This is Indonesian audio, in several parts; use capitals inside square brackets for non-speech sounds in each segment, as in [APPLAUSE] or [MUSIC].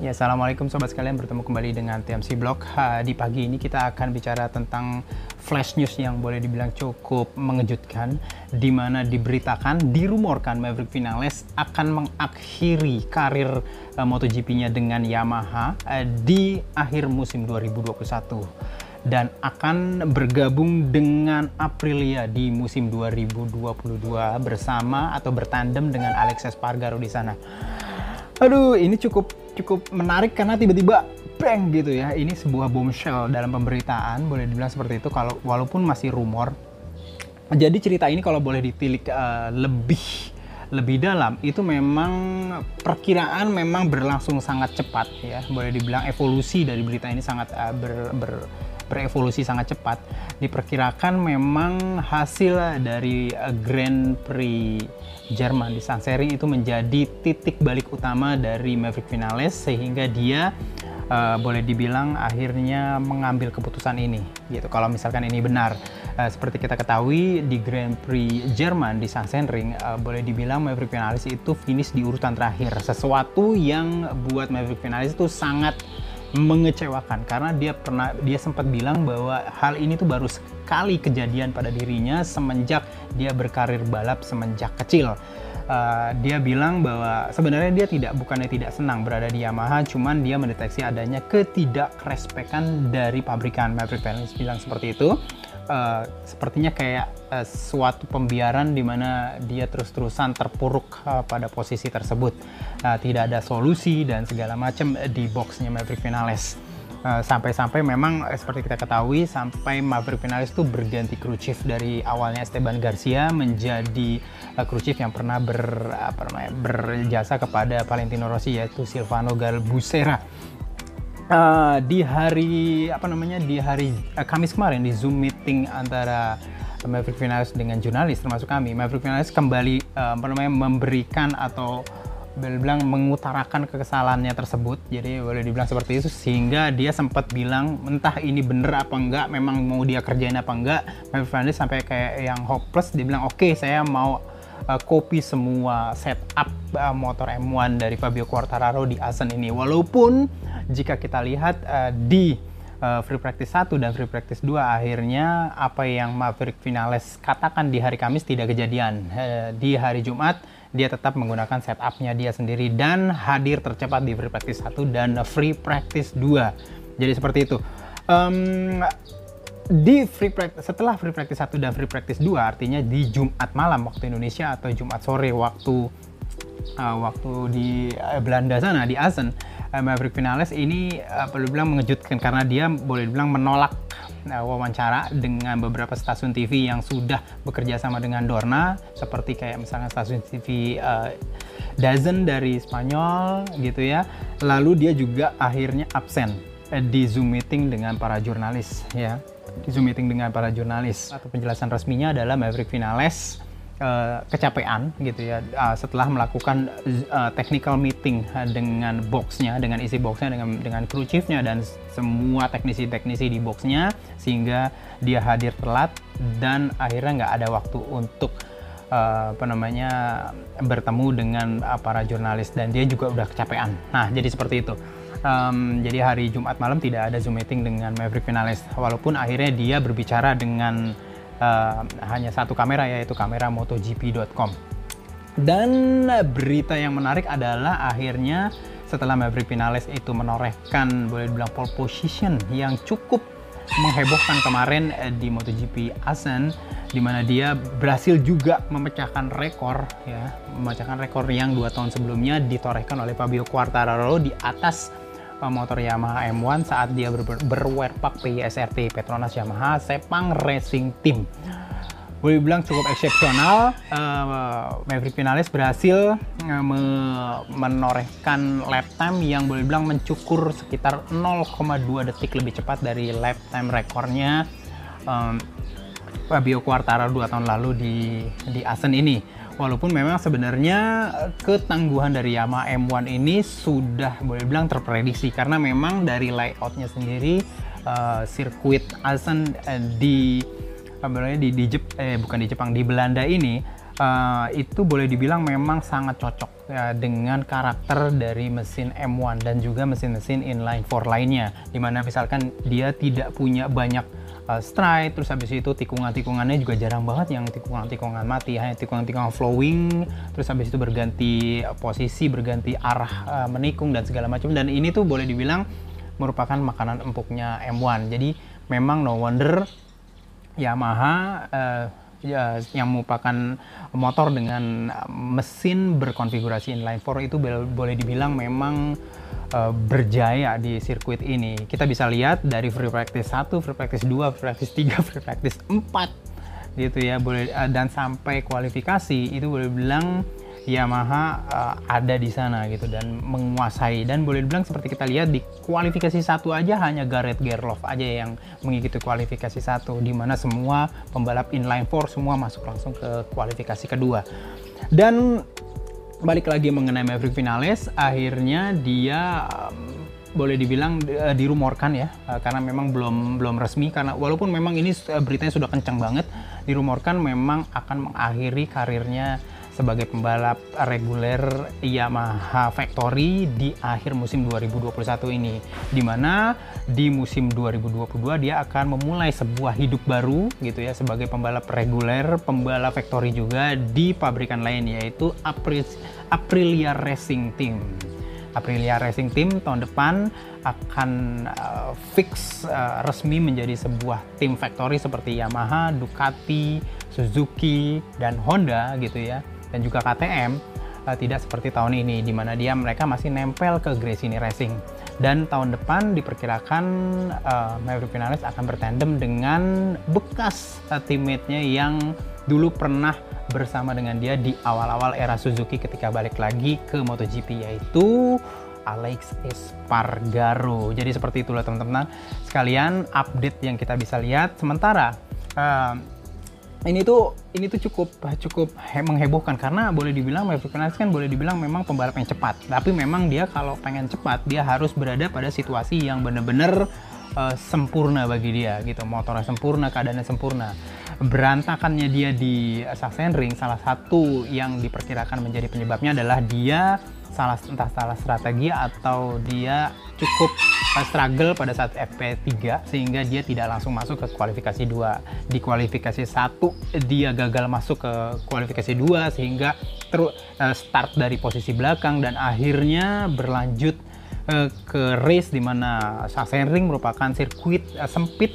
Ya, Assalamualaikum sobat sekalian, bertemu kembali dengan TMC Blog. Ha, di pagi ini kita akan bicara tentang flash news yang boleh dibilang cukup mengejutkan, di mana diberitakan, dirumorkan Maverick Vinales akan mengakhiri karir uh, MotoGP-nya dengan Yamaha uh, di akhir musim 2021 dan akan bergabung dengan Aprilia di musim 2022 bersama atau bertandem dengan Alex Espargaro di sana. Aduh, ini cukup cukup menarik karena tiba-tiba bang gitu ya. Ini sebuah bombshell dalam pemberitaan, boleh dibilang seperti itu kalau walaupun masih rumor. Jadi cerita ini kalau boleh ditilik uh, lebih lebih dalam itu memang perkiraan memang berlangsung sangat cepat ya boleh dibilang evolusi dari berita ini sangat uh, ber, ber berevolusi sangat cepat. Diperkirakan memang hasil dari eh, Grand Prix Jerman di Sansering itu menjadi titik balik utama dari Maverick Vinales sehingga dia uh, boleh dibilang akhirnya mengambil keputusan ini gitu. Kalau misalkan ini benar, uh, seperti kita ketahui di Grand Prix Jerman di Sachsenring uh, boleh dibilang Maverick Vinales itu finish di urutan terakhir. Sesuatu yang buat Maverick Vinales itu sangat mengecewakan karena dia pernah dia sempat bilang bahwa hal ini tuh baru sekali kejadian pada dirinya semenjak dia berkarir balap semenjak kecil. Uh, dia bilang bahwa sebenarnya dia tidak bukannya tidak senang berada di Yamaha, cuman dia mendeteksi adanya ketidakrespekan dari pabrikan Maverick Vinales bilang seperti itu. Uh, sepertinya kayak uh, suatu pembiaran di mana dia terus-terusan terpuruk uh, pada posisi tersebut. Uh, tidak ada solusi dan segala macam di boxnya Maverick Vinales. Sampai-sampai uh, memang uh, seperti kita ketahui sampai Maverick Vinales itu berganti crew chief dari awalnya Esteban Garcia menjadi uh, crew chief yang pernah ber, apa namanya, berjasa kepada Valentino Rossi yaitu Silvano Galbusera uh, di hari apa namanya di hari uh, Kamis kemarin di Zoom meeting antara Maverick Vinales dengan jurnalis termasuk kami Maverick Vinales kembali uh, apa namanya memberikan atau bilang mengutarakan kekesalannya tersebut. Jadi boleh dibilang seperti itu sehingga dia sempat bilang entah ini bener apa enggak memang mau dia kerjain apa enggak. Maverick Vinales sampai kayak yang hopeless dia bilang oke okay, saya mau uh, semua setup uh, motor M1 dari Fabio Quartararo di Asen ini walaupun jika kita lihat uh, di uh, free practice 1 dan free practice 2 akhirnya apa yang Maverick Vinales katakan di hari Kamis tidak kejadian. Uh, di hari Jumat dia tetap menggunakan setupnya dia sendiri dan hadir tercepat di free practice 1 dan free practice 2. Jadi seperti itu. Um, di free practice setelah free practice 1 dan free practice 2 artinya di Jumat malam waktu Indonesia atau Jumat sore waktu uh, waktu di uh, Belanda sana di Asen uh, Maverick Vinales ini uh, perlu bilang mengejutkan karena dia boleh dibilang menolak uh, wawancara dengan beberapa stasiun TV yang sudah bekerja sama dengan Dorna seperti kayak misalnya stasiun TV uh, Dazen dari Spanyol gitu ya. Lalu dia juga akhirnya absen di Zoom meeting dengan para jurnalis ya di Zoom meeting dengan para jurnalis. Atau penjelasan resminya adalah Maverick Vinales uh, kecapean gitu ya uh, setelah melakukan uh, technical meeting dengan boxnya dengan isi boxnya dengan dengan crew chiefnya dan semua teknisi-teknisi di boxnya sehingga dia hadir telat dan akhirnya nggak ada waktu untuk uh, apa namanya bertemu dengan para jurnalis. Dan dia juga udah kecapean. Nah jadi seperti itu um, jadi hari Jumat malam tidak ada Zoom meeting dengan Maverick Vinales walaupun akhirnya dia berbicara dengan uh, hanya satu kamera yaitu kamera MotoGP.com. Dan berita yang menarik adalah akhirnya setelah Maverick Vinales itu menorehkan boleh dibilang pole position yang cukup menghebohkan kemarin eh, di MotoGP Asen di mana dia berhasil juga memecahkan rekor ya memecahkan rekor yang dua tahun sebelumnya ditorehkan oleh Fabio Quartararo di atas motor Yamaha M1 saat dia ber berwerpak PISRT Petronas Yamaha Sepang Racing Team. Boleh bilang cukup eksepsional. Uh, Maverick Vinales berhasil uh, me menorehkan lap time yang boleh bilang mencukur sekitar 0,2 detik lebih cepat dari lap time rekornya um, Fabio Quartararo dua tahun lalu di di Asen ini walaupun memang sebenarnya eh, ketangguhan dari Yamaha M1 ini sudah boleh bilang terprediksi. Karena memang dari layoutnya sendiri uh, sirkuit Asen uh, di apa di, di Jep, eh, bukan di Jepang di Belanda ini uh, itu boleh dibilang memang sangat cocok ya, dengan karakter dari mesin M1 dan juga mesin-mesin inline 4 lainnya. Di mana misalkan dia tidak punya banyak uh, stride terus habis itu tikungan-tikungannya juga jarang banget yang tikungan-tikungan mati hanya tikungan-tikungan flowing terus habis itu berganti posisi berganti arah uh, menikung dan segala macam. Dan ini tuh boleh dibilang merupakan makanan empuknya M1 jadi memang no wonder Yamaha uh, ya, yang merupakan motor dengan mesin berkonfigurasi inline 4 itu boleh dibilang memang uh, berjaya di sirkuit ini. Kita bisa lihat dari free practice 1, free practice 2, free practice 3, [LAUGHS] free practice 4 gitu ya. Boleh uh, dan sampai kualifikasi itu boleh bilang Yamaha uh, ada di sana gitu dan menguasai. Dan boleh dibilang seperti kita lihat di kualifikasi satu aja hanya Gareth Gerloff aja yang mengikuti kualifikasi satu di mana semua pembalap inline four semua masuk langsung ke kualifikasi kedua. Dan balik lagi mengenai Maverick Vinales. Akhirnya dia um, boleh dibilang uh, dirumorkan ya. Uh, karena memang belum belum resmi. Karena walaupun memang ini uh, beritanya sudah kencang banget dirumorkan memang akan mengakhiri karirnya sebagai pembalap reguler Yamaha Factory di akhir musim 2021 ini di mana di musim 2022 dia akan memulai sebuah hidup baru gitu ya sebagai pembalap reguler pembalap factory juga di pabrikan lain yaitu Aprilia Racing Team. Aprilia Racing Team tahun depan akan uh, fix uh, resmi menjadi sebuah tim factory seperti Yamaha, Ducati, Suzuki, dan Honda gitu ya dan juga KTM uh, eh, tidak seperti tahun ini di mana dia mereka masih nempel ke Gresini Racing dan tahun depan diperkirakan uh, Maverick Vinales akan bertandem dengan bekas uh, teammate-nya yang dulu pernah bersama dengan dia di awal-awal era Suzuki ketika balik lagi ke MotoGP yaitu Alex Espargaro. Jadi seperti itulah teman-teman sekalian update yang kita bisa lihat. Sementara uh, ini tuh ini tuh cukup cukup menghebohkan. Karena boleh dibilang Maverick Vinales kan boleh dibilang memang pembalap yang cepat. Tapi memang dia kalau pengen cepat dia harus berada pada situasi yang benar-benar uh, sempurna bagi dia gitu. Motornya sempurna keadaannya sempurna. Berantakannya dia di Sachsenring salah satu yang diperkirakan menjadi penyebabnya adalah dia salah entah salah strategi atau dia cukup struggle pada saat FP3 sehingga dia tidak langsung masuk ke kualifikasi 2. Di kualifikasi 1 dia gagal masuk ke kualifikasi 2 sehingga terus uh, start dari posisi belakang dan akhirnya berlanjut uh, ke race di mana Sachsenring merupakan sirkuit uh, sempit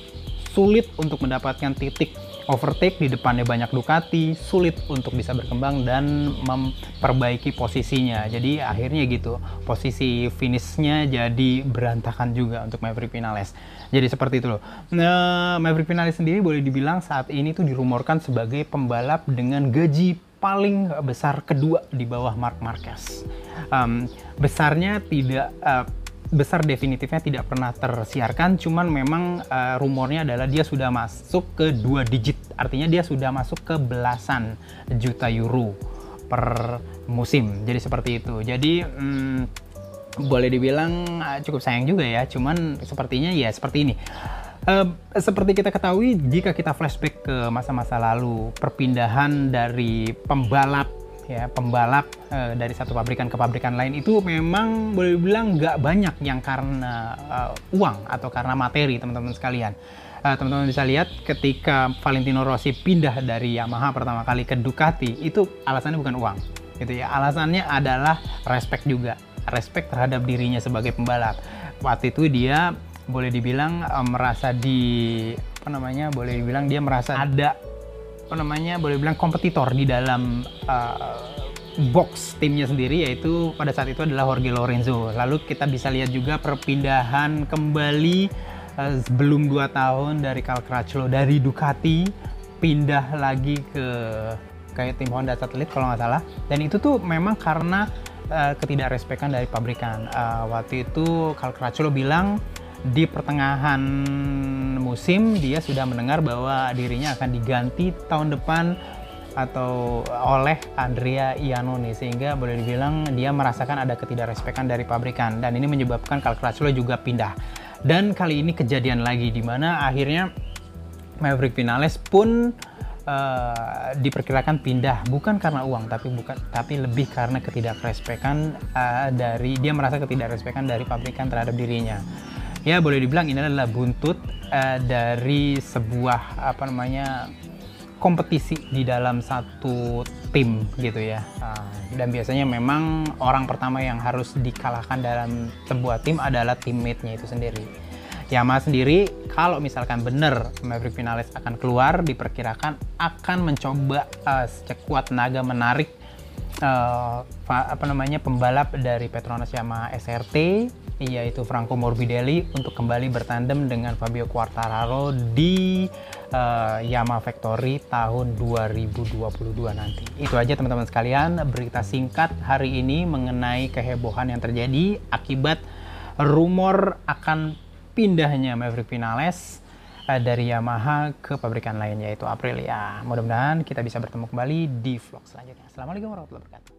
sulit untuk mendapatkan titik overtake di depannya banyak Ducati, sulit untuk bisa berkembang dan memperbaiki posisinya. Jadi akhirnya gitu, posisi finishnya jadi berantakan juga untuk Maverick Vinales. Jadi seperti itu loh. Nah, Maverick Vinales sendiri boleh dibilang saat ini tuh dirumorkan sebagai pembalap dengan gaji paling besar kedua di bawah Mark Marquez. Um, besarnya tidak uh, besar definitifnya tidak pernah tersiarkan, cuman memang uh, rumornya adalah dia sudah masuk ke dua digit, artinya dia sudah masuk ke belasan juta euro per musim. Jadi seperti itu. Jadi hmm, boleh dibilang uh, cukup sayang juga ya, cuman sepertinya ya seperti ini. Uh, seperti kita ketahui, jika kita flashback ke masa-masa lalu, perpindahan dari pembalap ya pembalap uh, dari satu pabrikan ke pabrikan lain itu memang boleh bilang nggak banyak yang karena uh, uang atau karena materi teman-teman sekalian. eh, teman-teman bisa lihat ketika Valentino Rossi pindah dari Yamaha pertama kali ke Ducati itu alasannya bukan uang, gitu ya. Alasannya adalah respect juga, respect terhadap dirinya sebagai pembalap. Waktu itu dia boleh dibilang merasa di apa namanya boleh dibilang dia merasa ada apa namanya boleh bilang kompetitor di dalam uh, box timnya sendiri yaitu pada saat itu adalah Jorge Lorenzo. Lalu kita bisa lihat juga perpindahan kembali uh, sebelum 2 tahun dari Cal Crutchlow dari Ducati pindah lagi ke kayak tim Honda Satelit kalau nggak salah. Dan itu tuh memang karena uh, ketidakrespekan dari pabrikan. Uh, waktu itu Cal Crutchlow bilang di pertengahan musim dia sudah mendengar bahwa dirinya akan diganti tahun depan atau oleh Andrea Iannone. Sehingga boleh dibilang dia merasakan ada ketidakrespekan dari pabrikan. Dan ini menyebabkan Cal Crutchlow juga pindah. Dan kali ini kejadian lagi di mana akhirnya Maverick Vinales pun uh, diperkirakan pindah. Bukan karena uang tapi bukan tapi lebih karena ketidakrespekan uh, dari dia merasa ketidakrespekan dari pabrikan terhadap dirinya ya boleh dibilang ini adalah buntut uh, dari sebuah apa namanya kompetisi di dalam satu tim gitu ya. Uh, dan biasanya memang orang pertama yang harus dikalahkan dalam sebuah tim adalah teammate-nya itu sendiri. Yamaha sendiri kalau misalkan benar Maverick Vinales akan keluar diperkirakan akan mencoba uh, sekuat naga menarik uh, apa namanya pembalap dari Petronas Yamaha SRT yaitu Franco Morbidelli untuk kembali bertandem dengan Fabio Quartararo di uh, Yamaha Factory tahun 2022 nanti. Itu aja teman-teman sekalian berita singkat hari ini mengenai kehebohan yang terjadi akibat rumor akan pindahnya Maverick Vinales uh, dari Yamaha ke pabrikan lain yaitu Aprilia. Mudah-mudahan kita bisa bertemu kembali di vlog selanjutnya. Assalamualaikum warahmatullahi wabarakatuh.